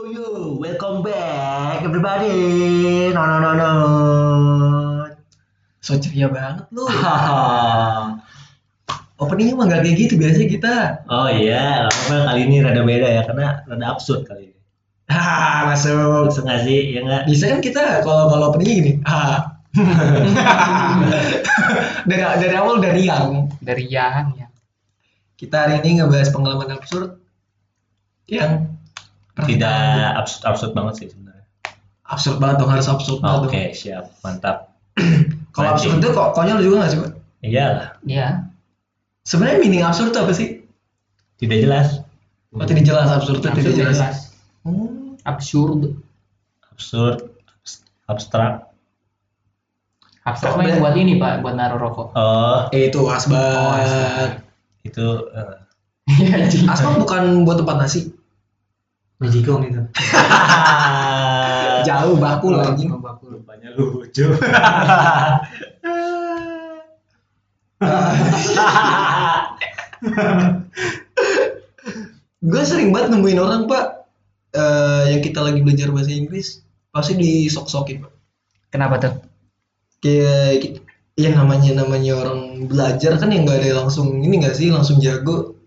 Yo yo, welcome back everybody. No no no no. So ceria banget lu. Openingnya mah gak kayak gitu biasanya kita. oh iya, apa kali ini rada beda ya karena rada absurd kali ini. Ah masuk. Nggak sih? Ya nggak? Bisa kan kita kalau kalau openingnya gini. Ah. dari dari awal dari yang dari yang ya kita hari ini ngebahas pengalaman absurd yang Tidak absurd absurd banget sih sebenarnya. absurd banget dong harus absurd banget Oke dong. siap, mantap. Kalau absurd itu kok konyol juga gak sih pak? Iyalah, ya Sebenarnya meaning absurd itu apa sih? tidak jelas. Oh tidak jelas absurd itu tidak jelas. jelas Hmm. absurd Absurd, abs- abstrak. mah yang beda? buat ini pak buat naruh rokok Oh, Eh itu asbak. Oh, asbak. itu eh, Iya, anjing. asbak bukan buat tempat nasi. Magicom itu. Jauh bakul Oh, anjing. bakul. Rupanya lucu. gue sering banget nemuin orang pak eh, yang kita lagi belajar bahasa Inggris pasti disok-sokin pak kenapa tuh kayak ya namanya namanya orang belajar kan yang nggak ada langsung ini nggak sih langsung jago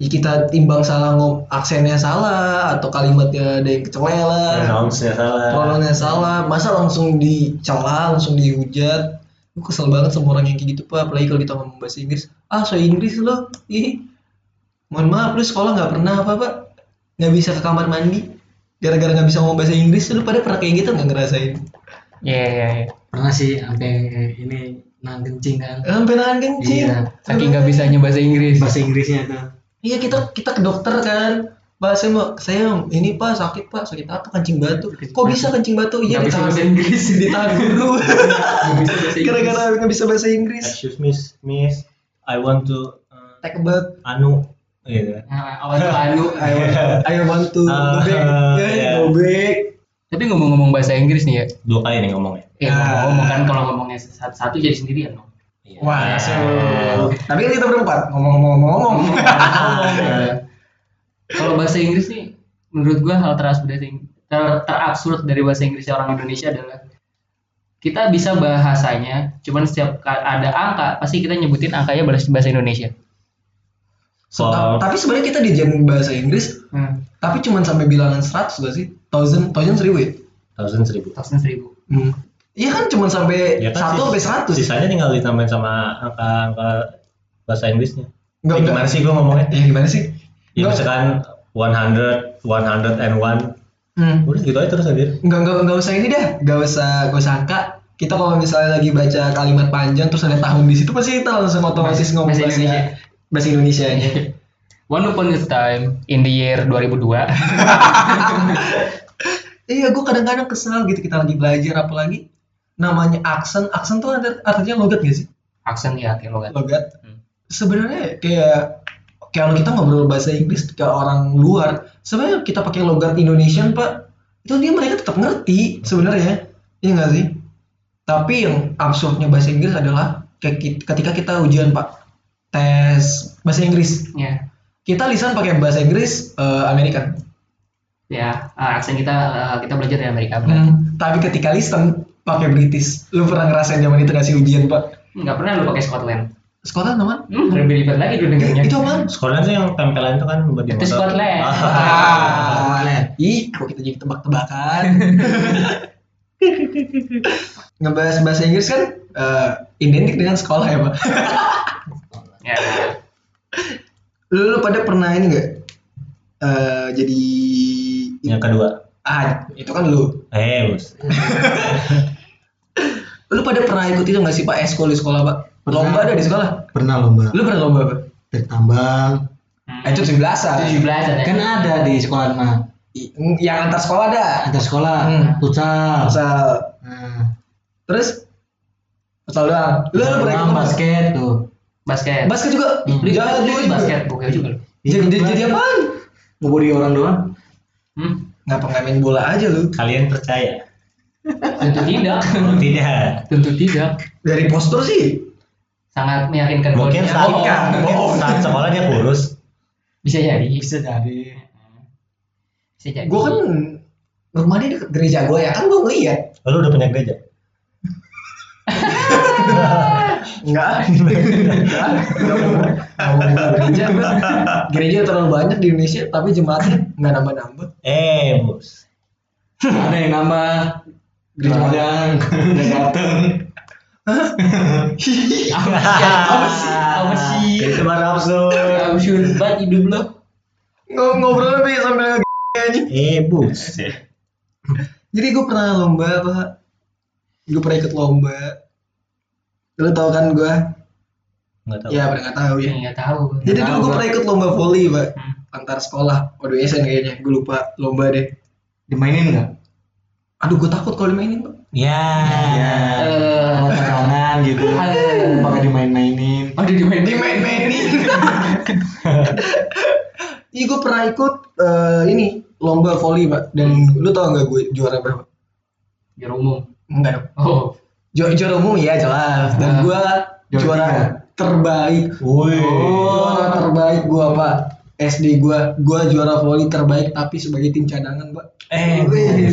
ya kita timbang salah ngom aksennya salah atau kalimatnya ada yang kecelela Pronounce-nya salah. pronounnya salah masa langsung dicela langsung dihujat? Gue kesel banget sama orang yang kayak gitu pak. Apalagi kalau kita ngomong bahasa Inggris. Ah so Inggris lo? Ih mohon maaf lu sekolah nggak pernah apa pak? Nggak bisa ke kamar mandi? Gara-gara nggak bisa ngomong bahasa Inggris lu pada pernah kayak gitu nggak ngerasain? Iya iya iya. Pernah sih sampai ini nahan kencing kan. sampai nahan kencing? Iya. saking nggak bisanya bahasa Inggris. Bahasa Inggrisnya tuh. Iya kita kita ke dokter kan. Pak saya mau saya ini pak sakit pak. Sakit apa? Kencing batu. Kok bisa kencing batu? Iya bisa ditahan. Bahasa Inggris. Ditahan dulu. Nggak bisa bahasa Inggris. gara-gara nggak bisa bahasa Inggris. Excuse me, miss. I want to uh, take a bath. Anu. Gitu. Nah, awal tuh anu. I want, I want to Ah, go back go back tapi ngomong-ngomong bahasa Inggris nih ya. Dua kali nih ngomongnya. ya Ah. ngomong kan kalau ngomongnya satu-satu jadi sendirian dong. Wah masuk tapi kan kita berempat ngomong-ngomong ngomong Iya. kalau bahasa Inggris nih menurut gua hal terabsurd dari ter, terabsurd dari bahasa Inggris orang Indonesia adalah kita bisa bahasanya cuman setiap ada angka pasti kita nyebutin angkanya bahasa bahasa Indonesia So, tapi sebenarnya kita diajarin bahasa Inggris hmm. tapi cuman sampai bilangan 100 gak sih thousand thousand seribu ya Thousand seribu. Thousand seribu hmm. Iya kan cuman sampai Ya kan, satu sampai 100 Sisanya tinggal ditambahin sama angka-angka bahasa Inggrisnya. Nggak, Ya, nggak. gimana sih gua ngomongnya? ya gimana sih Ya Nggak. misalkan 100, 101. hmm. Udah gitu aja terus aja. nggak nggak nggak usah ini dah nggak usah nggak usah angka kita kalau misalnya lagi baca kalimat panjang terus ada tahun di situ pasti kita langsung otomatis Bahasa- ngomong bahasa bahasa Indonesia. bahasa Indonesia nya One upon a time in the year 2002 iya gue kadang-kadang kesal gitu kita lagi belajar apalagi namanya aksen aksen tuh ada artinya logat gak sih? Aksen ya kayak logat. Logat. Hmm. sebenarnya kayak kalau kita ngobrol bahasa Inggris ke orang luar sebenarnya kita pakai logat Indonesian pak itu dia mereka tetap ngerti sebenarnya iya nggak sih? Tapi yang absurdnya bahasa Inggris adalah ketika kita ujian pak tes bahasa Inggris. Ya kita lisan pakai bahasa Inggris eh, American. Ya eh, aksen kita eh, kita belajar dari Amerika Hmm, tapi ketika listen pakai British lu pernah ngerasain zaman itu ngasih ujian pak nggak pernah lu pakai Scotland Scotland nama hmm, lebih ribet lagi lu dengernya itu apa Sekolah tuh yang tempelan itu kan buat di Itu motor. Scotland. Ah, ih, kok kita jadi tebak-tebakan. Ngebahas bahasa Inggris kan eh, identik dengan sekolah ya, Pak. ya Lu, lu pada pernah ini nggak? Eh, jadi Yang kedua. Ah, itu kan lu. Eh, bos. Lu pada pernah ikut itu nggak sih Pak eskul di sekolah, Pak? Pernah. Lomba ada di sekolah. Pernah lomba. Lu pernah lomba apa? Dari tambang. Hmm. Eh, itu 17-an. tujuh belas ada Kan ada di sekolah mah. Yang antar sekolah ada. Antar sekolah. Hmm. Futsal. Asal Nah. terus asal doang. Lu, lu pernah ikut apa? basket tuh. basket Basket juga. Hmm. Ikut juga. basket bukan juga lu Jadi jadi, jadi apaan? Ngebody orang doang. hmm? Ngapa nggak main bola aja lu? Kalian percaya? tentu tidak Oh, tidak. tentu tidak Dari postur sih sangat meyakinkan Mungkin saat, Oh, mungkin saat sekolah dia kurus. bisa jadi Bisa jadi. Bisa jadi. Gue kan rumahnya deket gereja gue ya kan gue ngeliat. Lu udah punya gereja? Enggak. Enggak. Enggak mau. Enggak gereja. Gereja terlalu banyak di Indonesia tapi jemaatnya nggak nambah-nambah. Eh, bos. Ada yang nambah. Gereja mana? Gereja nggak dateng. Apa sih? Apa sih? Itu mah absurd. Absurd banget hidup lo. Ng- Ngobrol lebih sambil nge aja. Eh, bos. Jadi gue pernah lomba apa? Gue pernah ikut lomba. Lu tau kan gue? Enggak tahu. Ya pernah nggak tahu ya. Nggak tahu. Jadi Nggak dulu gue gua. pernah ikut lomba volley pak. Hmm. Antar sekolah. Waduh SN kayaknya. Gue lupa lomba deh. Dimainin nggak? Aduh gue takut kalau dimainin pak. Ya. Ya. Eh, Kalau tangan gitu. Aduh. Pakai dimain-mainin. Aduh dimain Dimain-mainin. Iya gue pernah ikut eh, ini lomba volley pak. Dan lu tau nggak gue juara berapa? Biar umum. Enggak dong. Oh. Ju- juara umum ya jelas. Dan Ah. gue Juara juara tiga. terbaik. Wih. Juara terbaik gue pak. SD gue, gue juara volley terbaik tapi sebagai tim cadangan pak. Eh, Wih.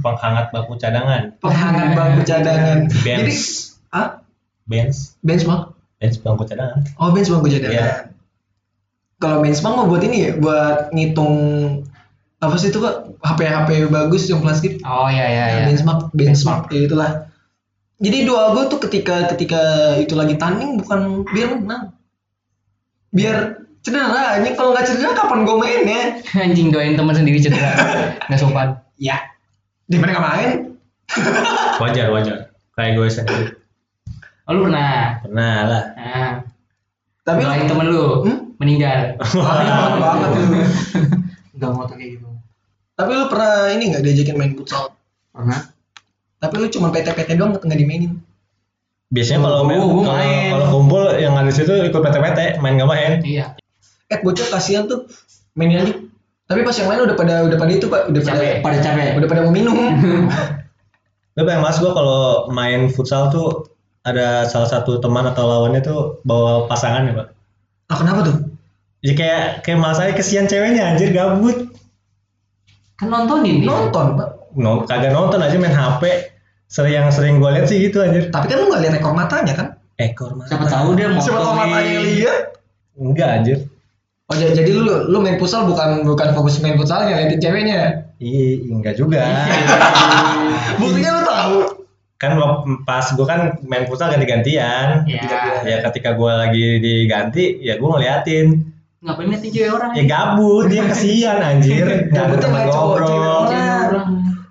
penghangat bangku cadangan. Penghangat bangku cadangan. Bench. Jadi, ah, Bench, bench bang? bench bangku cadangan. Oh bench bangku cadangan. Iya. Kalau bench bang mau buat ini ya, buat ngitung apa sih itu pak? HP HP bagus yang plastik. Oh iya iya iya. Benchmark, benchmark, Benchmark. ya itulah. Jadi doa gue tuh ketika ketika itu lagi tanding bukan biar menang, biar cedera. Ini kalau nggak cedera kapan gue main ya? Anjing doain teman sendiri cedera. Nggak sopan. Ya, di mana nggak main? Wajar, wajar. Kayak gue sendiri. Oh lu pernah? Pernah lah. Nah, Tapi doain temen lu Hmm? meninggal. Wah, banget lu. Nggak mau kayak gitu. Tapi lu pernah ini nggak diajakin main futsal? Pernah? Tapi lu cuma PT-PT doang nggak dimainin. Biasanya kalau Oh, main, kalau main. kalau kumpul yang ada di situ ikut PT-PT, main gak main. Iya. Eh bocah kasihan tuh mainin aja. Tapi pas yang lain udah pada udah pada itu pak, udah pada Capek. Pada capek. udah pada mau minum. Tapi yang mas gue kalau main futsal tuh ada salah satu teman atau lawannya tuh bawa pasangan ya pak. Ah kenapa tuh? Ya kayak kayak mas saya kesian ceweknya anjir gabut. Kan nontonin nih. Nonton pak. No, kagak nonton aja main HP. Sering yang sering gue lihat sih gitu anjir. Tapi kan lu nggak lihat ekor matanya kan? Ekor mata. Siapa tahu dia mau Siapa tahu matanya lihat. Enggak anjir. Oh jadi, jadi lu lu main futsal bukan bukan fokus main futsalnya, liatin ceweknya. Iya, enggak juga. Buktinya lu tahu. kan pas gue kan main futsal ganti-gantian. Ya. Ya ketika gue lagi diganti, ya gue ngeliatin. Ngapain ngeliatin cewek orang? Ya gabut, dia kesian anjir. Cowok, cewek ngobrol.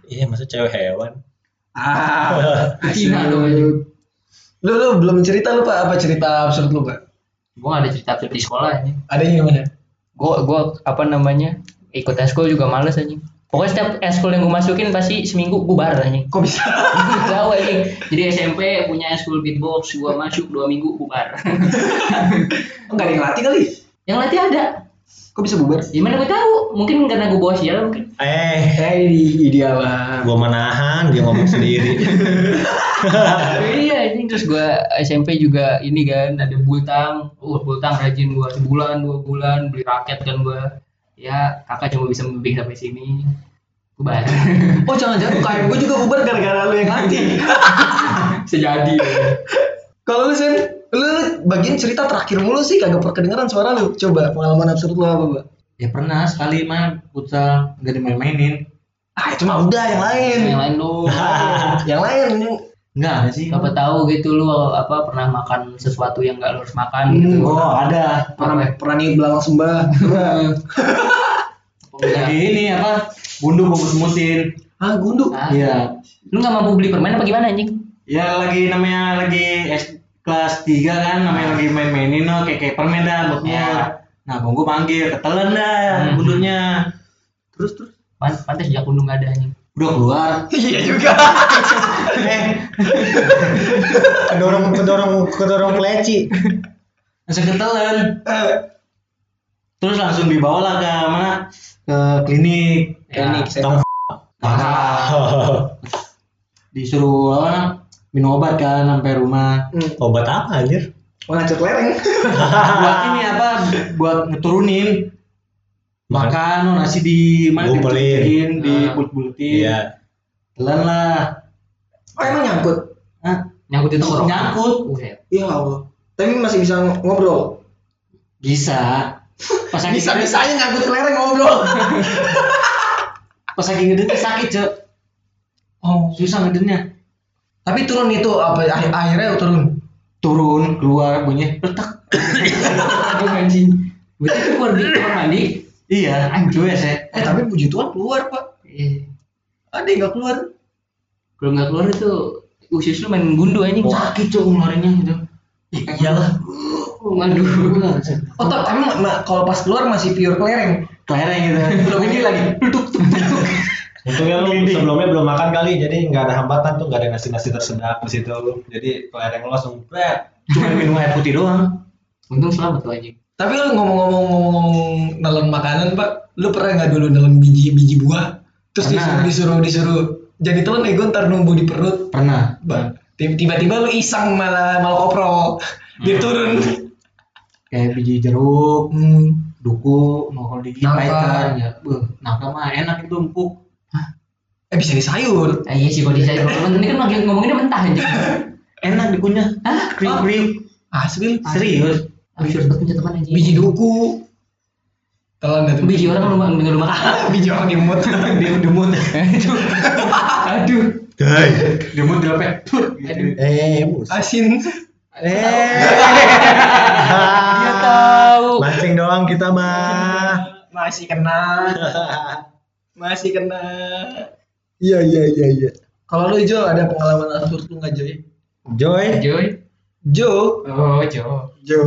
Iya, masa cewek hewan. Ah, Betina dong. Lu lu belum cerita lu pak apa cerita absurd lu pak? Gue gak ada cerita absurd di sekolah ini. Adanya gimana? Gue gue apa namanya ikut eskul juga males anjing. Pokoknya setiap eskul yang gue masukin pasti seminggu bubar anjing. Kok bisa? Gak tahu anjing. Jadi SMP punya eskul beatbox, gue masuk dua minggu bubar. Enggak ada yang latih kali. yang latih ada. Kok bisa bubar? Gimana gue tahu? Mungkin karena gue bawa sial mungkin. Eh, Eh ideal lah. gue menahan, dia ngomong sendiri. iya anjing terus gue SMP juga ini kan ada bultang. Uh bultang rajin gue sebulan dua bulan beli raket kan gue. Ya kakak cuma bisa membimbing sampai sini. Bubar. Oh jangan-jangan UKM gue juga bubar gara-gara lu yang latih. Sejadi. Kalau lu Sen, lu bagian cerita terakhir mulu sih kagak pernah kedengeran suara lu. Coba pengalaman absurd lu apa, Pak? Ya pernah sekali main futsal nggak dimain-mainin. Ah, itu mah udah yang lain. yang lain lu. yang lain yang Nggak ada sih. Siapa tahu gitu lu apa pernah makan sesuatu yang gak lu harus makan gitu. Hmm, Oh ada. pernah Apa? pernah nih belang sembah. Lagi ini apa? Bundu bungkus mutin. ah, gundu. Ah, Iya. Lu gak mampu beli permen apa gimana anjing? Ya lagi namanya lagi kelas 3 kan namanya lagi main-mainin no kayak kayak permen dah buat Ya. mur. Nah, bungku panggil, ketelan dah Hmm. bundunya. Terus terus Pan pantas sejak undung gak ada anjing. udah keluar. Iya juga. eh, kedorong, kedorong, kedorong keleci. Langsung ketelan. Terus langsung dibawa lah ke mana? Ke klinik. Klinik, Ya. Tong. Nah, disuruh apa? Minum obat kan sampai rumah. hmm, Obat apa anjir? ngacet lereng. buat ini apa? Buat ngeturunin. Makan oh, nasi di mana dibuletin, di Ah. bulet-buletin. Iya. Telan lah. Oh emang nyangkut? Hah? Nyangkut itu ngerokok. Nyangkut. Buset. Ya Allah. Tapi masih bisa ngobrol. Bisa. Pas lagi Bisa bisanya nyangkut lereng ngobrol. pas lagi ngeden sakit, Cok. Oh. Susah ngedennya. Tapi turun itu apa air airnya turun. Turun, keluar bunyi letak. Aduh anjing. Berarti itu keluar di kamar mandi. Iya, anjir saya. Eh tapi puji Tuhan keluar pak. Eh, Ada yang nggak keluar. kalau nggak keluar itu usus lu main gundu anjing. Sakit, Cok, ngeluarinnya gitu. Iyalah. Waduh. Oh tapi kalau pas keluar masih pure kelereng. Kelereng gitu. Belum ini lagi. Tuk tuk. Untungnya lu sebelumnya belum makan kali, jadi nggak ada hambatan tuh, nggak ada nasi-nasi tersedak di situ. Jadi kelereng lo langsung bret. Cuma minum air putih doang. Untung selamat tuh anjing. Tapi lu ngomong-ngomong ngomong-ngomong nelen makanan pak, lu pernah nggak dulu nelen biji biji buah? Terus Pernah. disuruh disuruh disuruh jadi telan ego ntar numbu di perut. Pernah. Ba- Tiba-tiba lu iseng malah malah koprol. Dia turun. Kayak biji jeruk, Hmm. duku, mau kalau digigit pahit kan. Ya, beuh, nangka mah enak itu empuk. Eh bisa di sayur. Ah, iya sih kalau disayur kalau ini kan lagi ngomonginnya mentah anjing. Enak dikunyah. Hah? Kriuk-kriuk. Asli. Serius. Habis dapat teman anjing. Biji duku. Telan tuh. biji orang lu makan lu makan. biji orang dimut. Dia demut. Aduh. Demut dilepek. Eh, mus. Asin. Eh. Dia tahu. Mancing doang kita mah. Masih kena. Masih kena. Iya iya iya iya. Kalau lu Jo ada pengalaman absurd lu nggak Joy? Joy, Joy. Jo. Oh, Jo. Jo.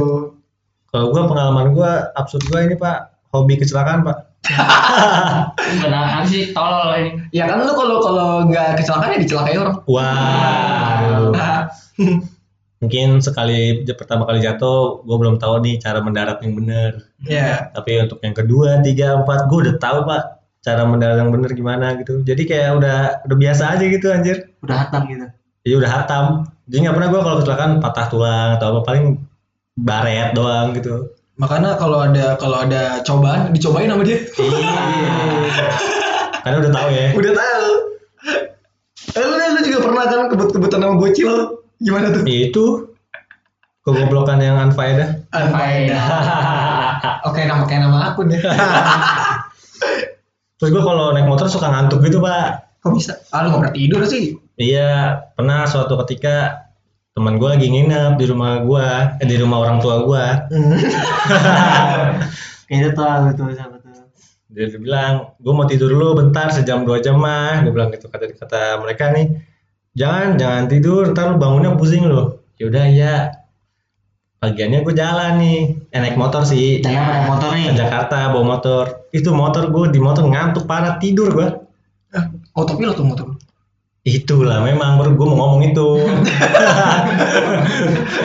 kalau gua pengalaman gua absurd gua ini pak, hobi kecelakaan pak. Benar sih tolol ini. Ya kan lu kalau kalau nggak kecelakaan ya dicelakai orang. Wow. Nah, Mungkin sekali pertama kali jatuh, gua belum tahu nih cara mendarat yang bener. ya. Tapi untuk yang kedua, tiga, empat, gua udah tahu pak cara mendarat yang bener gimana gitu. Jadi kayak udah udah biasa aja gitu anjir. Udah hatam gitu. Jadi udah hatam. Jadi nggak pernah gua kalau kecelakaan patah tulang atau apa paling baret doang gitu. Makanya kalau ada kalau ada cobaan dicobain sama dia. Iya. Karena udah tahu ya. Udah tahu. Eh, lu, lu juga pernah kan kebut-kebutan sama bocil? Gimana tuh? Itu kegoblokan yang unfaedah. Unfaedah. Oke, nama kayak nama akun ya. Terus gua kalau naik motor suka ngantuk gitu pak. Kok bisa? Ah, lu nggak pernah tidur sih. Iya, pernah suatu ketika teman gue lagi nginep di rumah gua, eh, di rumah orang tua gua. Kayaknya tahu tuh siapa tuh. Dia bilang, gue mau tidur dulu bentar sejam dua jam mah. Gue bilang gitu kata kata mereka nih, jangan jangan tidur, ntar lu bangunnya pusing lo. Yaudah ya. Pagiannya gue jalan nih, eh, naik motor sih. Saya naik motor nih. Ke Jakarta bawa motor. Itu motor gue di motor ngantuk parah tidur gue. Ah, Autopilot tuh motor. Itulah memang baru gue mau ngomong itu.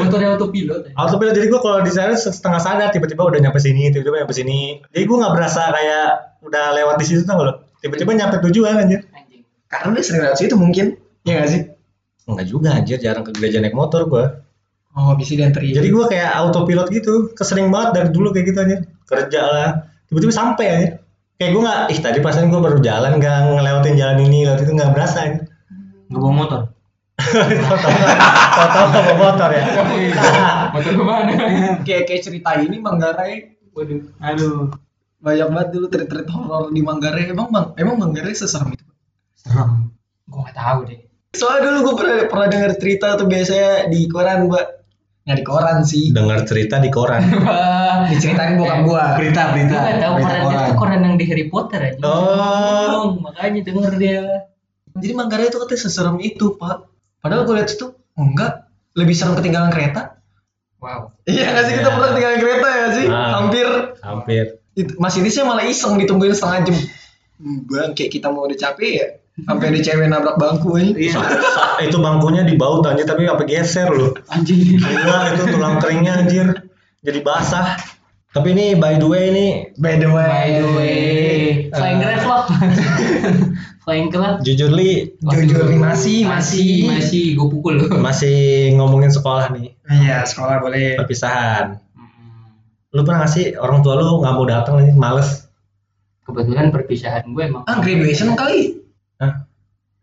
Motornya autopilot. ya. Autopilot jadi gue kalau di sana setengah sadar tiba-tiba udah nyampe sini, tiba-tiba nyampe sini. Jadi gue nggak berasa kayak udah lewat di situ tau gak lo. Tiba-tiba nyampe tujuan anjir. Anjing. Karena dia sering lewat situ mungkin. Iya nggak sih? Enggak juga anjir, jarang ke gereja naik motor gue. Oh, bisa dianterin. Jadi gue kayak autopilot gitu, kesering banget dari dulu kayak gitu anjir. Kerja lah, tiba-tiba sampai anjir. Kayak gue nggak, ih tadi pasan gue baru jalan nggak ngelewatin jalan ini, lewat itu nggak berasa anjir. Nggak bawa motor. Tahu-tahu bawa motor ya. Motor ke mana? kayak kayak cerita ini Manggarai. Waduh. Aduh. Banyak banget dulu treat-treat horor di Manggarai. Emang Mang, emang Manggarai seserem itu? Serem. Gua nggak tahu deh. Soalnya dulu gue pernah pernah dengar cerita tuh biasanya di koran, Mbak. Nggak di koran sih. Dengar cerita di koran. Diceritain bokap gua. Berita, berita. Gua tahu berita koran itu koran yang di Harry Potter aja. Oh. makanya denger dia. Jadi Manggarai itu katanya seserem itu, Pak. Padahal gue lihat itu enggak lebih serem ketinggalan kereta. Wow. Iya nggak sih kita Iya. pernah ketinggalan kereta ya sih? Ah. Hampir. Hampir. Itu, masinisnya malah iseng ditungguin setengah jam. Bang, kayak kita mau udah capek ya. Sampai ada cewek nabrak bangku aja. Iya. Itu bangkunya dibaut anjir tapi apa geser loh. Anjing. Gila itu tulang keringnya anjir. Jadi basah. Tapi ini by the way ini By the way. By the way. Flying Grab loh. Flying Grab. jujur li Jujur masih, masih, masih. masih gue pukul loh. masih ngomongin sekolah nih Iya, sekolah boleh. perpisahan. Lu pernah gak sih orang tua lu nggak mau datang nih males? kebetulan perpisahan gue emang Ah, graduation kali.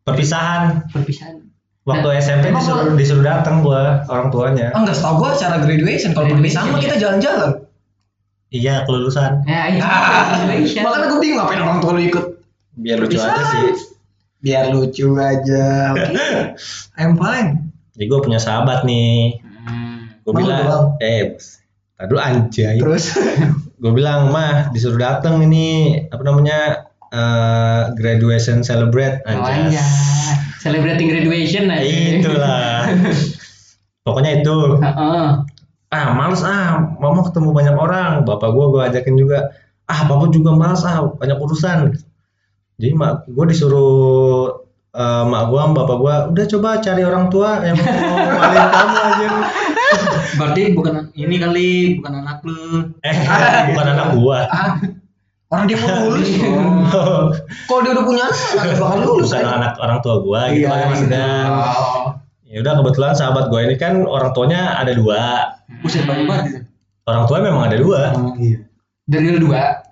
Perpisahan perpisahan waktu Nah, SMP disuruh disuruh datang gua orang tuanya. Ah, enggak setahu gua acara graduation. Kalau perpisahan mah iya. kita jalan-jalan. Iya, kelulusan. ya itu Ah, makanya gue bingung ngapain orang tua lu ikut. Biar lucu aja sih. Biar lucu aja. Oke. I'm fine. Jadi gue punya sahabat nih. Hmm. Gue bilang, doang? eh, tadi anjay. Terus gue bilang mah disuruh datang ini apa namanya eh, graduation celebrate Oh, anjay anjay. Celebrating graduation aja. itulah. Pokoknya itu. Heeh. ah males ah. Mama ketemu banyak orang. Bapak gue gue ajakin juga. Ah papa juga males ah. Banyak urusan. Jadi mak gue disuruh eh, mak sama bapak gue udah coba cari orang tua yang mau ngalin kamu aja Berarti bukan ini kali, bukan anak lu. eh bukan anak gue ah, orang dia mau lulus. Kalau dia udah punya anak, bakal lulus. bukan aja. anak orang tua gue gitu Iya, kan maksudnya Oh. Ya udah kebetulan sahabat gue ini kan orang tuanya ada dua. Buset banyak banget itu. Orang tua memang ada dua, Oh, iya. Dari dua.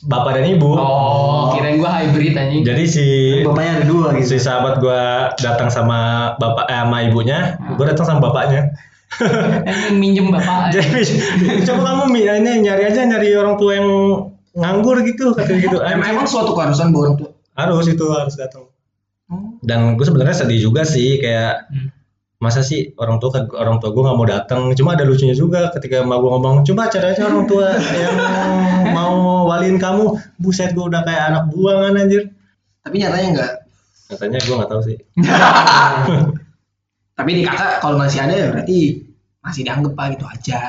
bapak dan ibu. Oh, kirain gua hybrid anjing. Jadi si Bapaknya ada dua gitu. si sahabat gue datang sama bapak eh, sama ibunya, gue datang sama bapaknya. Minjem bapak. Jadi coba kamu ini nyari aja nyari orang tua yang nganggur gitu kata gitu. Em- Emang suatu keharusan buat orang tua. harus itu harus datang. Oh. Dan gue sebenarnya sedih juga sih kayak Hmm. masa sih orang tua orang tua gue nggak mau datang cuma ada lucunya juga ketika emak gue ngomong coba cari aja orang tua yang mau waliin kamu buset gue udah kayak anak buangan anjir Tapi nyatanya enggak. katanya gue nggak tahu sih Tapi di kakak kalau masih ada ya berarti masih dianggap pak gitu aja.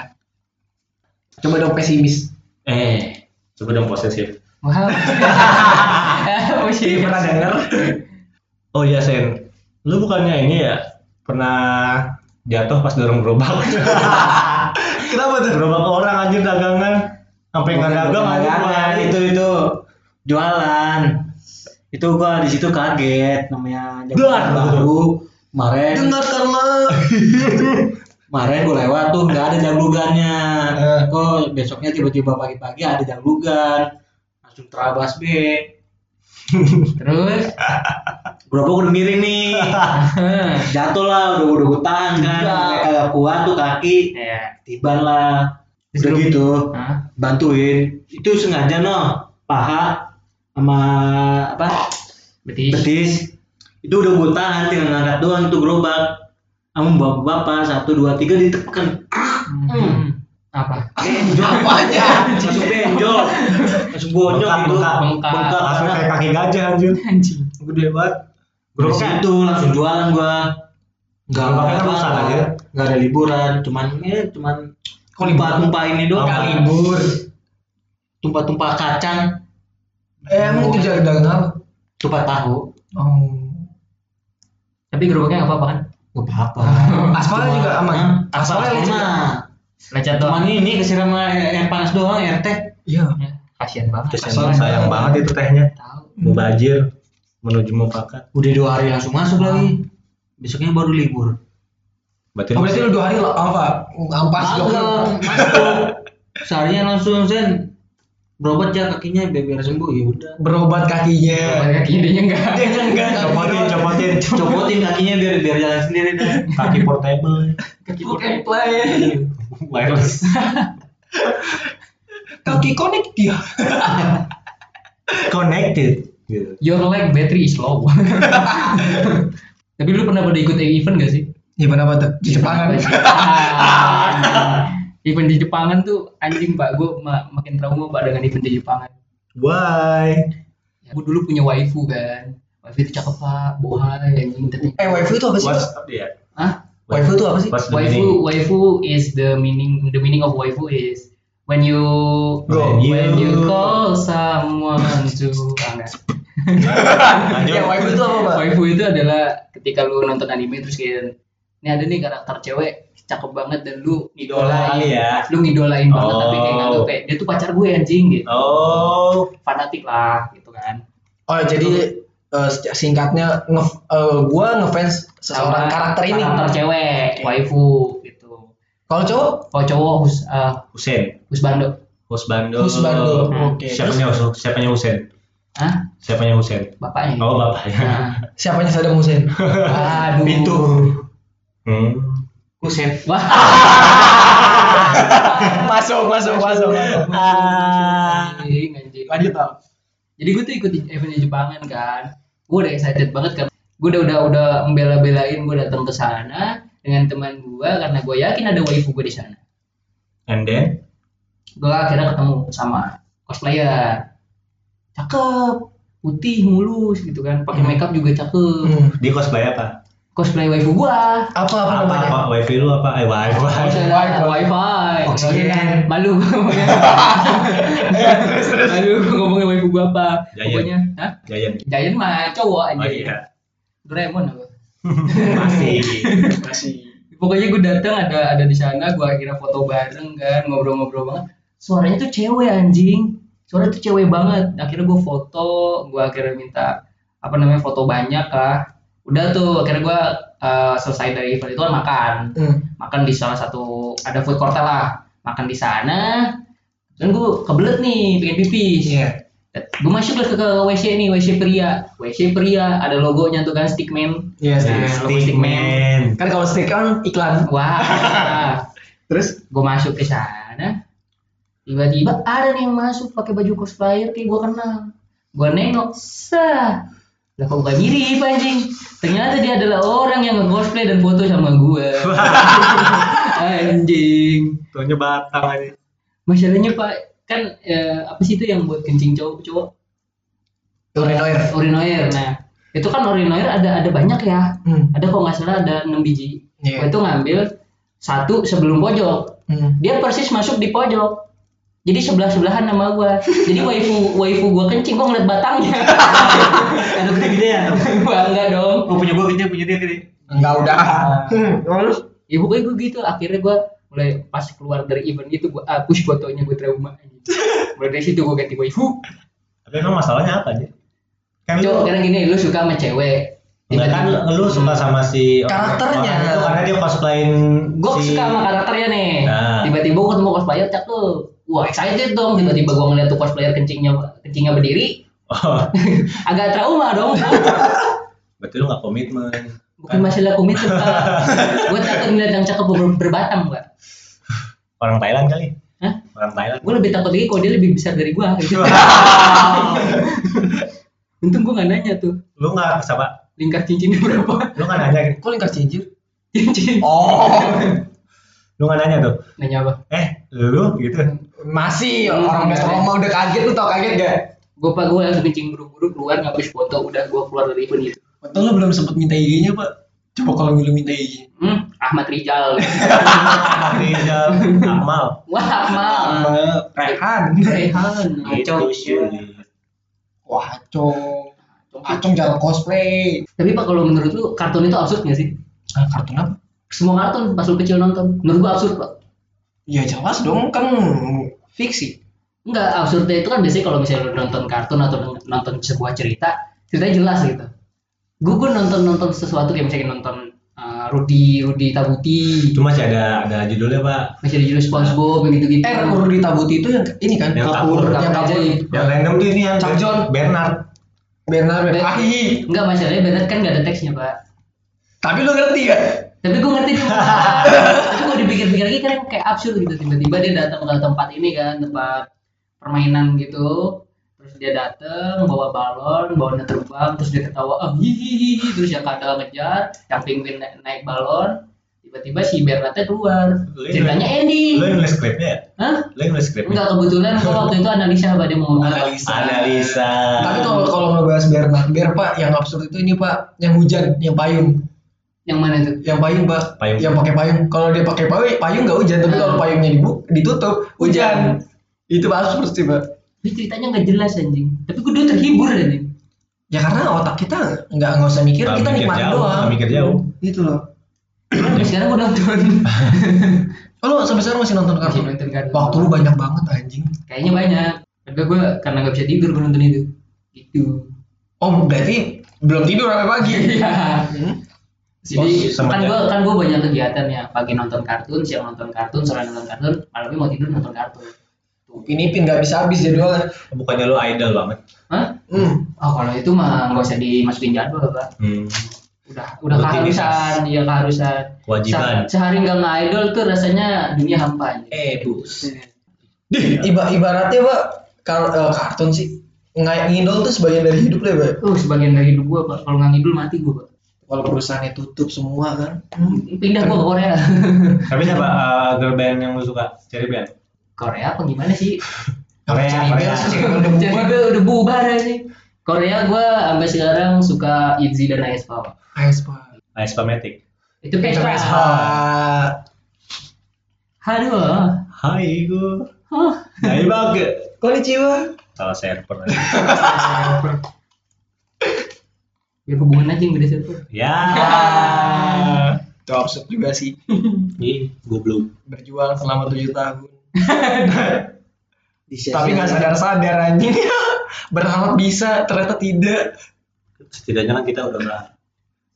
Coba dong pesimis. eh coba dong posesif Wow. Oh. Pernah denger? oh iya sen lu bukannya ini ya pernah jatuh pas dorong gerobak Kenapa tuh? gerobak orang anjir dagangan sampai nggak dagang anjir itu itu jualan. Itu gua di situ kaget namanya Duar, baru kemarin Dengarkanlah. kemarin gue lewat tuh nggak ada jaglugannya Eh. kok besoknya tiba-tiba pagi-pagi ada jaglugan langsung terabas be. Terus? Gerobak udah miring nih? Jatuh lah udah udah gue tahan kan. Iya. Kayak kagak kuat tuh kaki. Ya. tiban lah. Udah gitu. bantuin. Itu sengaja no. Paha sama apa? Betis. betis. Itu udah gue tahan tinggal ngangkat doang itu gerobak sama bapak-bapak satu dua tiga ditekan Hmm. Apa? benjol Apanya? langsung benjol langsung bonyok Bengkak, gitu bengkak. Bengkak. langsung kayak kaki gajah anjir Anjing. gede banget Gerobak itu langsung jualan gua. Enggak Gerobaknya apa rusak aja. Enggak ada liburan, cuman eh cuman Kok tumpah-tumpah ini doang. Apa? libur. Tumpah-tumpah kacang, Eh, emang itu jalan dagang apa? tumpah tahu. Oh. Tapi gerobaknya nggak apa-apa kan? Enggak apa-apa. Aspalnya Cuma- juga aman. Aspal mah. Lecet Cuman doang. ini kesiram air panas doang, air teh. Iya. Ya, Kasian banget. Asalnya- sayang banget itu tehnya Tahu. mubajir menuju mufakat Udah dua hari langsung masuk lagi. Besoknya baru libur. berarti Oh, berarti lu dua hari apa? Ampas masuk. Seharinya langsung Zen. Berobat ya kakinya biar, biar sembuh ya udah. berobat kakinya. Gerobak kaki dia enggak. Dia enggak copotin copotin Copotin kakinya biar biar jalan sendiri dah. kaki portable Kaki play. wireless Kaki connect dia. connected gitu. Your leg battery is low. Tapi lu pernah pada ikut event gak sih? Iya kenapa tuh? Di Jepangan. Event di Jepangan tuh anjing pak, gue makin trauma pak dengan event di Jepangan. why Ya, gue dulu punya waifu kan, waifu itu cakep pak, bohai anjing tapi. Eh waifu itu apa sih? what's Pak? yeah. Hah? Waifu itu apa sih? Waifu, meaning? waifu is the meaning. The meaning of waifu is when you Go. when you call someone to Ah. Lanjut. Ya waifu itu apa pak? Waifu itu adalah ketika lu nonton anime terus kayak ini ada nih karakter cewek cakep banget dan lu ngidolain ya. lu ngidolain banget tapi kayak Oh. nganggep kayak dia tuh pacar gue anjing gitu oh fanatik lah gitu kan Oh jadi eh, singkatnya nge eh, gua ngefans seorang karakter ini. karakter cewek waifu gitu Kalau cowok kalau cowok hus uh, Husen husbando Husbando. Husbando. Hmm. Oke. Siapanya Hus- siapanya Husen? Hah? Siapanya Husen? Bapaknya. Oh bapaknya. Nah. Siapanya Saddam Hussein? Aduh. Pintu. Hmm. Kusen. Wah. masuk, masuk, masuk, masuk. Anjing, anjing. Lanjut. Jadi gue tuh ikut eventnya Jepangan kan. Gue udah excited banget kan. Gue udah udah udah membela-belain gue datang ke sana dengan teman gue karena gue yakin ada waifu gue di sana. And then? Gue akhirnya ketemu sama cosplayer. Cakep, putih, mulus gitu kan. Pakai Hmm. makeup juga cakep. Hmm. Dia cosplay apa? Cosplay waifu gua. Apa apa Apa, namanya? apa? Wifi lu apa? Eh, wifi. Wifi. Wifi. Oksigen. Malu gua ngomongnya. terus terus. Malu gua ngomongin waifu gua apa. Giant. Pokoknya, hah? Giant. Giant mah cowok Oh aja. iya. Doraemon apa? Masih. Masih. Pokoknya gue datang ada ada di sana, gue akhirnya foto bareng kan, ngobrol-ngobrol banget. Suaranya tuh cewek anjing, suara tuh cewek banget. Akhirnya gue foto, gue akhirnya minta apa namanya foto banyak lah. Udah tuh akhirnya gue uh, selesai dari event itu kan makan, Hmm. makan di salah satu ada food court lah, makan di sana. Dan gue kebelet nih, pengen pipis. Iya. Gue masuk lah ke, ke WC nih, WC pria, WC pria, ada logonya tuh kan stickman. Iya, Nah, stick. logo stickman. Kan kalau stick kan iklan. Wah, Terus gue masuk ke sana tiba-tiba ada nih yang masuk pakai baju cosplayer kayak gue kenal gue nengok sah lah kok gak mirip anjing ternyata dia adalah orang yang nge-cosplay dan foto sama gue anjing Tuhnya batang aja. masalahnya pak kan eh, apa sih itu yang buat kencing cowok cowok urinoir. urinoir nah itu kan urinoir ada ada banyak ya Hmm. ada kok nggak salah ada 6 biji Iya. gue tuh ngambil satu sebelum pojok Hmm. dia persis masuk di pojok jadi sebelah sebelahan nama gua jadi waifu waifu gua kencing gua ngeliat batangnya Aduh gede-gede ya. bangga dong Oh punya gua gede, punya dia gede. Enggak udah. Hmm. Terus ya pokoknya gua gitu akhirnya gua mulai pas keluar dari event itu gua hapus fotonya gua trauma mulai dari situ gua ganti waifu Tapi emang masalahnya apa aja? Kan lu, cowok kadang gini lu suka sama cewek enggak kan lu suka sama si Karakternya. orang itu karena dia cosplayin gua si suka sama karakternya nih Nah. tiba-tiba gua ketemu cosplayer cakep wah excited dong tiba-tiba gua ngeliat tuh cosplayer kencingnya kencingnya berdiri Oh, agak trauma dong berarti lu gak komitmen. bukan masalah komitmen pak gue takut ngeliat yang cakep ber- berbatang pak Orang Thailand kali. Hah? Orang Thailand. gue lebih takut lagi kalau dia lebih besar dari gue gitu. untung gue gak nanya tuh Lu gak siapa? lingkar cincinnya berapa Lu gak nanya, kok lingkar cincin? cincin Oh. lu gak nanya tuh. nanya apa Eh, lu gitu. Masih Hmm, orang enggak Metro udah kaget lu tau kaget gak? gue pak gue langsung kencing buru-buru keluar ngapus foto udah gue keluar dari event itu Betul lu belum sempet minta IG-nya, Pak. Coba kalau lu minta IG. hmm, Ahmad Rijal Rizal, Akmal. wah Ahmad Rehan. Rehan Gitu Acong. Wah, Acong. Acong jarang cosplay. tapi pak kalau menurut lu kartun itu absurd gak sih Ah, kartun apa? semua kartun pas lu kecil nonton menurut gue absurd pak Ya jelas dong kan fiksi. Enggak, absurdnya itu kan biasanya kalau misalnya lu nonton kartun atau nonton sebuah cerita, ceritanya jelas gitu. Gue gue nonton nonton sesuatu kayak misalnya nonton uh, Rudy Rudy Tabuti, Itu masih ada ada judulnya, Pak. masih ada judul SpongeBob gitu gitu. Eh, Rudy Tabuti itu yang ini kan? Yang kapur, kapur. yang kapur. Yang random tuh ini yang Chuck John. Bernard. Bernard Ben- Ahi. Enggak masalahnya Bernard kan nggak ada teksnya pak. Tapi lu ngerti gak? Tapi gue ngerti tuh. Tapi kalau dipikir-pikir lagi kan kayak absurd gitu. Tiba-tiba dia datang ke tempat ini kan, tempat permainan gitu. Terus dia datang bawa balon, balonnya terbang, terus dia ketawa, ah hihihi, terus yang kadal ngejar, yang penguin naik, naik balon, tiba-tiba si Bernardnya keluar. Ceritanya. Lu yang nulis skripnya ya? Hah? Lu yang nulis skripnya? Enggak kebetulan gua waktu itu analisa apa dia mau ngomong. Analisa. Analisa. Tapi kalau kalau ngebahas Bernard, Ber Pak, yang absurd itu ini Pak, yang hujan, yang payung, Yang mana tuh? yang payung Pak, Payung. yang pakai payung. Kalau dia pakai payung, payung nggak hujan, tapi Hmm. kalau payungnya dibu ditutup, hujan. Itu absurd sih Pak. Tapi ceritanya nggak jelas anjing. Tapi gue dulu terhibur anjing. Ya karena otak kita nggak nggak usah mikir, Nggak kita mikir nikmatin jauh, doang. mikir jauh. Gitu loh. Sekarang gue nonton. Oh, lu sampai sekarang masih nonton Masih kartun? nonton kartun. Waktu lu banyak banget anjing. Kayaknya banyak. Tapi gue karena nggak bisa tidur gue nonton itu. Gitu. Oh, berarti belum tidur sampai pagi. Iya. Hmm? Jadi Oh, kan gue kan gue banyak kegiatan ya. Pagi nonton kartun, siang nonton kartun, sore nonton kartun, malamnya mau tidur nonton kartun. Upin Ipin nggak bisa habis jadwalnya. Bukannya lu idol banget. Hah? Hmm. Oh kalau itu mah nggak usah dimasukin jadwal pak. Hmm. Udah udah Rutinitas. keharusan, ya keharusan. Kewajiban. Se- sehari nggak nge-idol tuh rasanya dunia hampa. Eh, bus. Dih, iba ibaratnya pak kar- eh, kartun sih nggak ngidol tuh sebagian dari hidup lah pak. Oh sebagian dari hidup gua pak. Kalau nggak ngidul mati gua pak. Kalau perusahaannya tutup semua kan. Pindah gua ke Korea. Tapi siapa uh, girl band yang lu suka? Cherry band? Korea apa gimana sih? Korea, Cari Korea. band sih, cari band udah Jadi bubar. gua udah bubar aja. Korea gua sampai sekarang suka ITZY dan aespa. Aespa. Aespa Matic. Itu Vespa. Aespa. Aduh. Hai gue. Hai bage. Konnichiwa. Salah server. Biar hubungan aja yang beda server. ya. Itu absurd juga sih. Ih, goblok. Berjuang selama tujuh tahun. Tapi nggak sadar-sadar anjing. Berharap bisa, ternyata tidak. Setidaknya kan kita udah berhasil.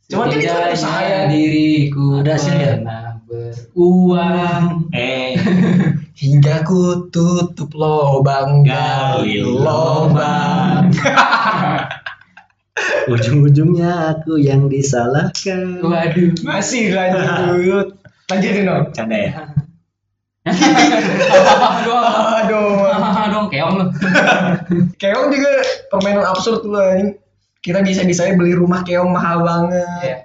Cuman kan itu usaha ya. diriku Ada hasilnya? pernah beruang. Eh, Hingga ku tutup lobang Gali lobang. Ujung-ujungnya aku yang disalahkan. Waduh. Masih lanjut. Lanjutin dong. Canda ya. Aduh. Aduh. Dong keong lu. Keong juga permainan absurd tuh anjing. Kita bisa bisanya beli rumah keong mahal banget. Iya.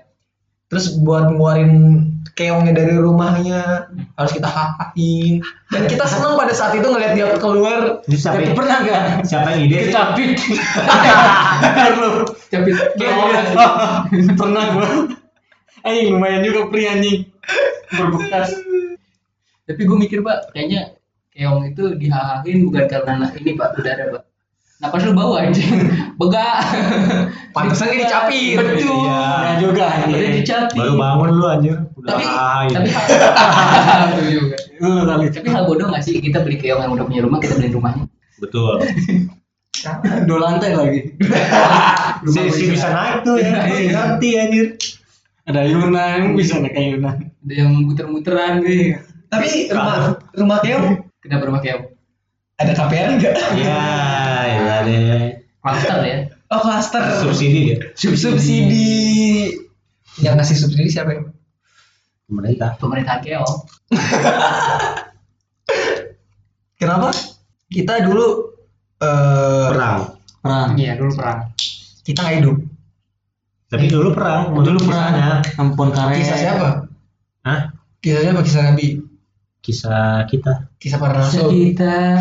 Terus buat ngeluarin keongnya dari rumahnya harus kita hakain. Dan kita senang pada saat itu ngeliat dia keluar. Siapa yang, pernah nggak? siapa yang ide sih? Kecapit. Lu. Kecapit. Oh, pernah gua. Anjing lumayan juga pri anjing. Berbekas. Tapi gue mikir pak, kayaknya keong itu dihahain bukan karena ini pak udara pak. Napas lu bau anjing, begak. Pantesan dia dicapit. Betul. Iya. Pernah juga Udah anjing. dicapit. Baru bangun lu anjir. Udah Tapi- tapi hal Betul juga. Lu kali. Tapi hal bodoh nggak sih kita beli keong yang udah punya rumah kita beliin rumahnya? Betul. Dua lantai lagi. Si, si bisa naik tuh ya. Ngerti anjir. Ada Yunan, bisa naik ke Yunan. Ada yang muter-muteran gitu. Tapi rumah rumah keong Kenapa rumah keong? Ada KPR enggak? Iya, iya deh. Cluster ya. Oh cluster. Subsidi dia. Subsidi. Yang ngasih subsidi siapa ya? Pemerintah. Pemerintahan keong. Kenapa? Kita dulu eh Perang. Perang. Iya dulu perang. kita nggak hidup. Tapi dulu perang. Dulu perang. Ampun karet. Kisah siapa? Hah? Kisah siapa? Kisah Nabi. Kisah kita. Kisah para rasul. Kita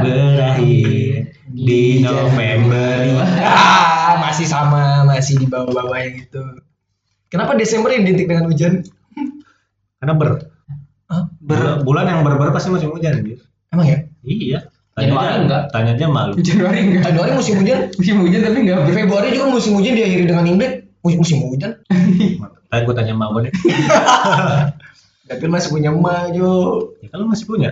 Berakhir di November. Ah, masih sama, masih di bawah-bawah gitu. Kenapa Desember identik dengan hujan? Karena ber. Hah? Ber- bulan yang ber-ber pasti musim hujan anjir. Emang ya? Iya. Januari aja- enggak? Tanya aja malu. Januari enggak. Januari musim hujan. Musim hujan tapi enggak Di Februari juga musim hujan diakhiri dengan Imlek. Musim, musim hujan. Tadi gue tanya sama gue deh. Tapi masih punya emak Jo. Ya lu masih punya?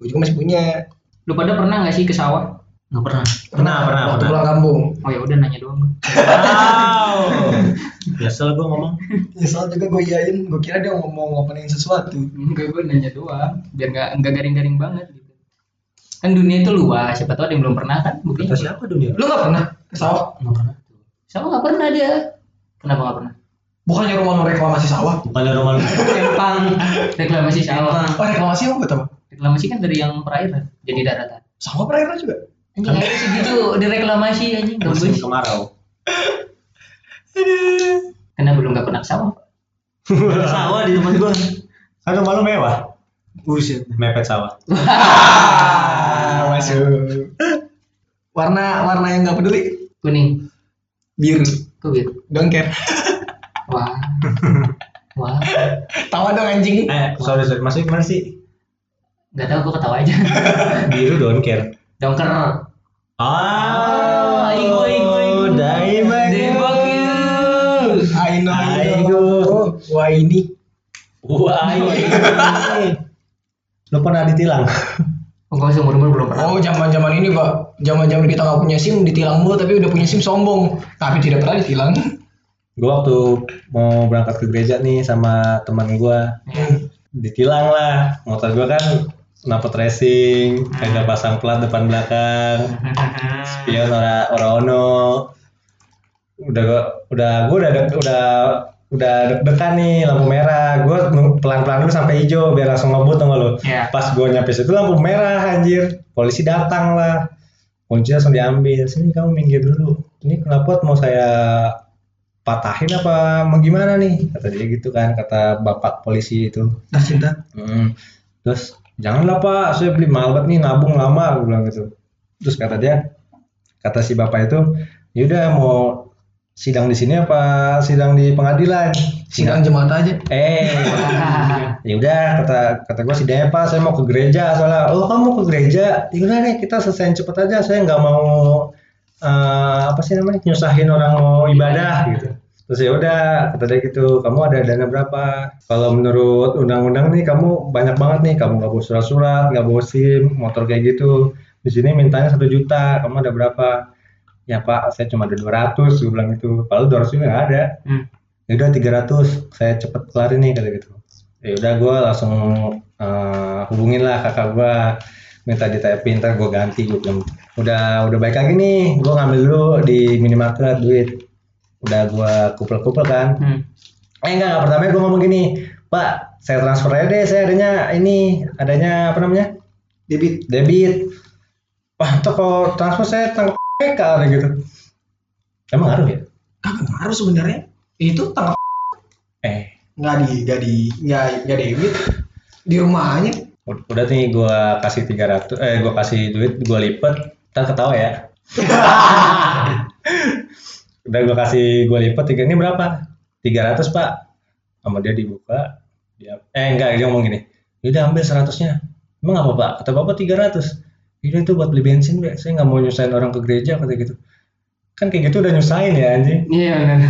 Gue juga masih punya. Lu pada pernah nggak sih ke sawah? Nggak pernah. Pernah, pernah, Waktu pernah. pulang kampung. Oh ya udah nanya doang. Wow. Biasa gue ngomong. Nyesel juga gue iyain. Gue kira dia ngomong ngopenin sesuatu. Enggak gue nanya doang. Biar nggak nggak garing-garing banget gitu. Kan dunia itu luas. Siapa tahu ada yang belum pernah kan? Kata siapa dunia? Lu gak pernah ke sawah? Nggak pernah. Sama nggak pernah dia. Kenapa nggak pernah? Bukannya rumah reklamasi sawah? Bukannya rumah. Empang. Reklamasi sawah. Oh reklamasi apa tau? Reklamasi kan dari yang perairan jadi daratan. Sawah perairan juga? Anjing ada sih gitu direklamasi anjing Musim gabus. kemarau. Kenapa belum nggak pernah sawah? Sawah di tempat gua. Kan rumah lu mewah. Buset. Mepet sawah. Ah, masuk. Warna warna yang nggak peduli Kuning. biru. Kok gitu? Don't care. Wah. Wah. Tawa dong anjing. Eh, sorry sorry. Masih gimana sih? Gak tau gue ketawa aja. Biru don't care. Dongker. Ah, aigo, aigo, aigo. Daimaku. Daimaku. I know, I know. Wah ini. Wah, ini. Lu pernah ditilang? Enggak usah umur-umur belum pernah. Oh zaman zaman ini pak. Zaman zaman kita nggak punya sim ditilang mulu tapi udah punya sim sombong. Tapi tidak pernah ditilang. Gue waktu mau berangkat ke gereja nih sama teman gue, Ya. ditilang lah. Motor gue kan knalpot racing, kagak pasang plat depan belakang, spion ora ora ono. Udah gua- udah gua udah udah udah deg-degan nih lampu merah. Gua pelan-pelan dulu sampai hijau biar langsung ngebut tau gak lu. Ya. Pas gua nyampe situ lampu merah anjir. Polisi datang lah. Kunci langsung diambil. Sini kamu minggir dulu. Ini knalpot mau saya patahin apa mau gimana nih? Kata dia gitu kan, kata bapak polisi itu. Dah cinta. Hmm. Terus janganlah pak, saya beli mahal banget nih nabung lama, gue bilang gitu. Terus kata dia, kata si bapak itu, yaudah mau sidang di sini apa sidang di pengadilan? Sidang jemaat aja. Eh, ya udah kata kata gue sidangnya pak, saya mau ke gereja soalnya. Oh kamu mau ke gereja? Udah nih kita selesaiin cepet aja. Saya nggak mau eh, apa sih namanya nyusahin orang mau ibadah gitu. Terus ya udah kata dia gitu, kamu ada dana berapa? Kalau menurut undang-undang nih kamu banyak banget nih, kamu nggak bawa surat-surat, nggak bawa SIM, motor kayak gitu. Di sini mintanya satu juta, kamu ada berapa? Ya pak, saya cuma ada 200, gue bilang gitu. Kalau 200 juga nggak ada Hmm. ya udah 300 saya cepet kelarin nih kata gitu ya udah gue langsung eh, hubungin lah kakak gue minta ditepin ntar gue ganti gue bilang udah udah baik lagi nih gue ngambil dulu di minimarket duit udah gue kupel-kupel kan Hmm. eh enggak, enggak pertama gue ngomong gini pak saya transfer aja deh saya adanya ini adanya apa namanya Debit. debit wah ntar kalau transfer saya tangkap PK ada gitu emang ngaruh ya Kagak ngaruh sebenarnya. Itu tangkap eh nggak di nggak di nggak nggak debit di rumahnya. Ud- Udah nih gua kasih 300 eh gua kasih duit gua lipet ntar ketawa ya. Udah gua kasih gua lipet tiga ini berapa? 300 pak. Sama dia dibuka. Dia eh enggak dia ngomong gini. Udah ambil 100-nya. Emang apa pak? Kata bapak 300. Ini itu buat beli bensin be. Saya nggak mau nyusahin orang ke gereja kata gitu. Kan kayak gitu udah nyusahin ya anjing. Iya benar.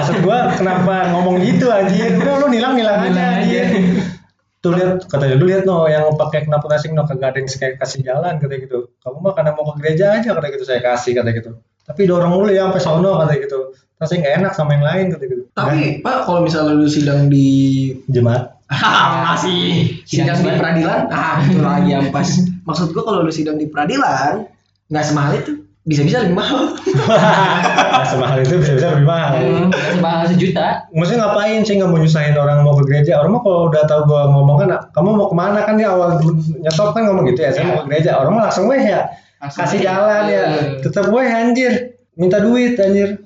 Maksud gua kenapa ngomong gitu anjir? Udah lu aja Nilang aja. anjir. Tuh lihat katanya dulu lihat no yang pakai knalpot racing no kagak ada yang kayak kasih jalan kata gitu. Kamu mah karena mau ke gereja aja kata gitu saya kasih kata gitu. Tapi dorong mulu ya sampai sono kata gitu. Terus saya nggak enak sama yang lain kata gitu. Tapi Pak kalau misalnya lu sidang di jemaat. masih sidang di peradilan, ah itu lagi yang pas. Maksud gua kalau lu sidang di peradilan nggak semahal itu, bisa-bisa lebih mahal. Nah, semahal itu bisa-bisa lebih mahal. Hmm, nggak sebahal sejuta. Maksudnya ngapain sih nggak mau nyusahin orang mau ke gereja? Orang mah kalau udah tahu gua ngomong kan, kamu mau ke mana kan dia awal nyetop kan ngomong gitu ya, saya mau ke gereja. Orang mah langsung weh ya, Langsung kasih aja. jalan ya, Eh, tetap weh anjir, minta duit anjir.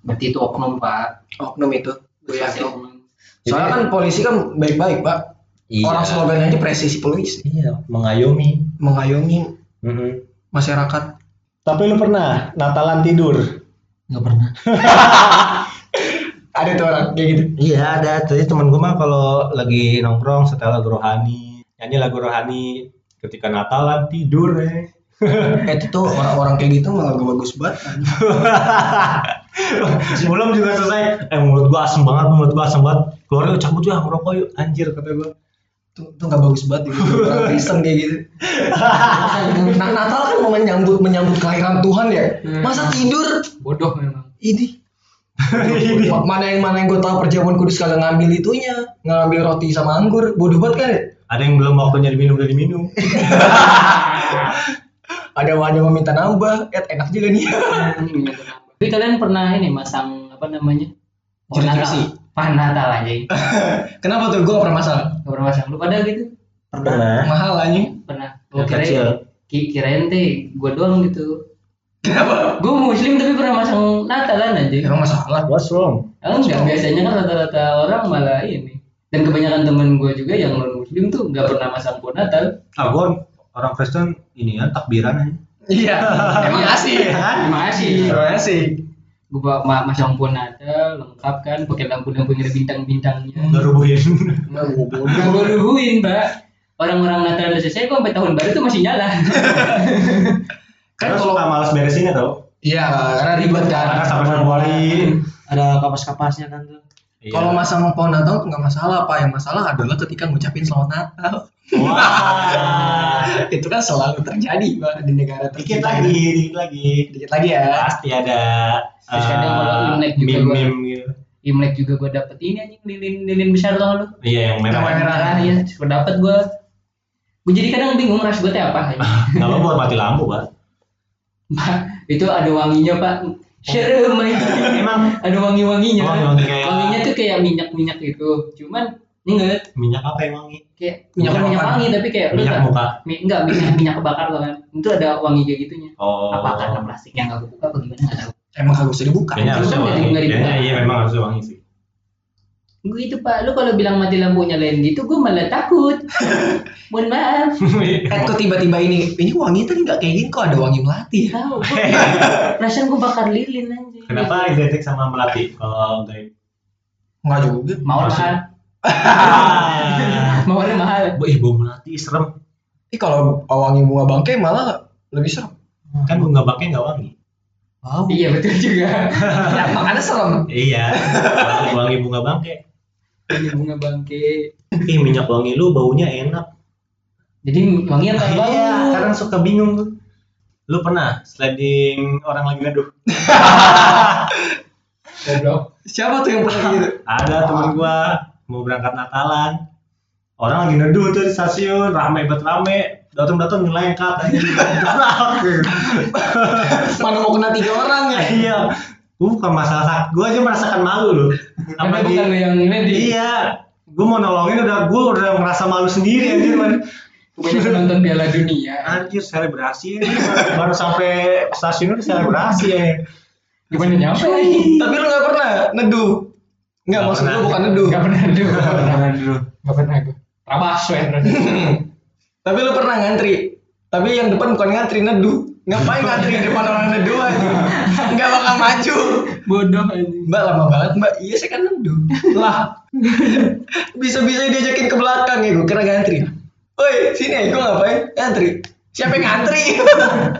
Berarti itu oknum pak. Oknum itu, gue yakin. Soalnya kan polisi kan baik-baik Pak. Orang slogannya aja presisi polisi, Iya, mengayomi. mengayomi Mhm. masyarakat. Tapi lu pernah Natalan tidur? Nggak pernah. Ada tuh orang kayak gitu. Iya ada. Jadi temen gue mah kalau lagi nongkrong setel lagu rohani, nyanyi lagu rohani, ketika Natalan tidur eh. Eh, itu tuh orang-orang kayak gitu malah gak bagus banget. Sebelum juga selesai, eh mulut gua asem banget, mulut gua asem banget. Keluar yuk cabut yuk ngerokok yuk, anjir kata gua. Tuh, tuh gak bagus banget gitu. Orang Kristen kayak gitu. Nah, Natal kan mau menyambut menyambut kelahiran Tuhan ya. Masa tidur? Bodoh memang. Ini. mana yang mana yang gue tahu perjamuan kudus kagak ngambil itunya ngambil roti sama anggur bodoh banget kan ya Ada yang belum waktunya diminum udah diminum. ada ada yang meminta nambah eh, enak juga nih Hmm, Tapi kalian pernah ini masang apa namanya? Jersey. Pohon Natal aja. kenapa tuh gue gak pernah masalah Gak pernah masang. Lu pada gitu? Pernah. mahal anjing Pernah. Gue kecil. ki- kirain teh gue doang gitu. kenapa Gue muslim tapi pernah masang Natalan aja. emang masalah What's wrong? Enggak, biasanya kan rata-rata orang malah ini. Dan kebanyakan temen gue juga yang non muslim tuh nggak pernah masang pohon Natal. Ah gua orang Kristen ini kan takbiran aja. iya emang asik Terima kasih. emang asik Gue ma masang pohon Natal lengkap kan, pakai lampu-lampu yang ada bintang-bintangnya. Enggak rubuhin. nggak luhuin, Mbak. Orang-orang Natal udah selesai kok sampai tahun baru tuh masih nyala. kan kalau suka males beresinnya tau. iya karena ribet Karena kan sampai Februari. Ada kapas-kapasnya kan tuh. Iya. kalau masang pohon Natal tuh nggak masalah apa yang masalah adalah ketika ngucapin selamat Natal Wah. Itu kan selalu terjadi Pak, di negara Dikit tercinta lagi, kita. dikit lagi. dikit lagi ya Pasti ada Terus kadang kalau eh, Imlek juga gua- gitu. Imlek juga gue dapet ini anjing lilin lilin besar tau lu. Iya yang merah. Yang merah. Ya, gue dapet gue. gue jadi kadang bingung rush gue teh apa Nggak apa buat mati lampu, Pak. Pak, itu ada wanginya pak Serem aja. Emang ada wangi-wanginya Oh, wanginya tuh kayak minyak-minyak gitu cuman ini enggak minyak apa yang wangi? kayak minyak Minyak minyak wangi tapi kayak lu Minyak tau- muka. mi- enggak minyak minyak kebakar tuh kan itu ada wangi kayak gitunya Oh. apa karena plastiknya nggak kebuka apa gimana nggak tahu Emang usah dibuka. Kayaknya kan wangi. nggak dibuka. Kayaknya iya memang harusnya wangi sih. gue itu pak lu kalau bilang mati lampu nyalain gitu gue malah takut mohon maaf Eh kok tiba-tiba ini ini wangi tadi nggak kayak gini kok ada wangi melati ya? tahu gua- perasaan gue bakar lilin anjing Kenapa identik sama melati? Kalau gaib. Enggak juga. mau Masih. Mahal Ah. mahal Ih, bau melati serem. Ih kalau wangi bunga bangkai malah lebih serem. Kan bunga bangkai nggak wangi. Wow. iya betul juga Ya, makanya serem. Iya. wangi, wangi bunga bangkai. ini bunga bangke Ih, minyak wangi lu baunya enak. jadi wangi apa bau Iya, kadang suka bingung tuh. Lu pernah sliding orang lagi neduh? goblok Siapa tuh yang pernah gitu? Ada temen gua mau berangkat Natalan. Orang lagi neduh tuh di stasiun, rame banget rame. Datang-datang nyelengkat aja. Mana mau kena tiga orang ya? iya. Gua bukan masalah sak, gua aja merasakan malu loh. Apalagi- bukan yang ini Iya. Gua mau nolongin udah gua udah ngerasa malu sendiri anjir man. kebanyakan nonton Piala Dunia Anjir selebrasi ini baru, sampai stasiun udah selebrasi ya. gimana nyampe Tapi lu nggak pernah neduh? Nggak Nggak maksud lu bukan neduh. Gak pernah dulu Gak pernah dulu. Gak pernah gue Rabas wen Tapi lu pernah ngantri. Tapi yang depan bukan ngantri neduh. Ngapain ngantri di depan orang neduh aja? Nggak bakal maju. Bodoh anjing Mbak lama banget mbak. Iya saya kan neduh. Lah. Bisa-bisa diajakin ke belakang ya gue kira ngantri. Woi sini ya gue ngapain? Ngantri. Siapa yang ngantri?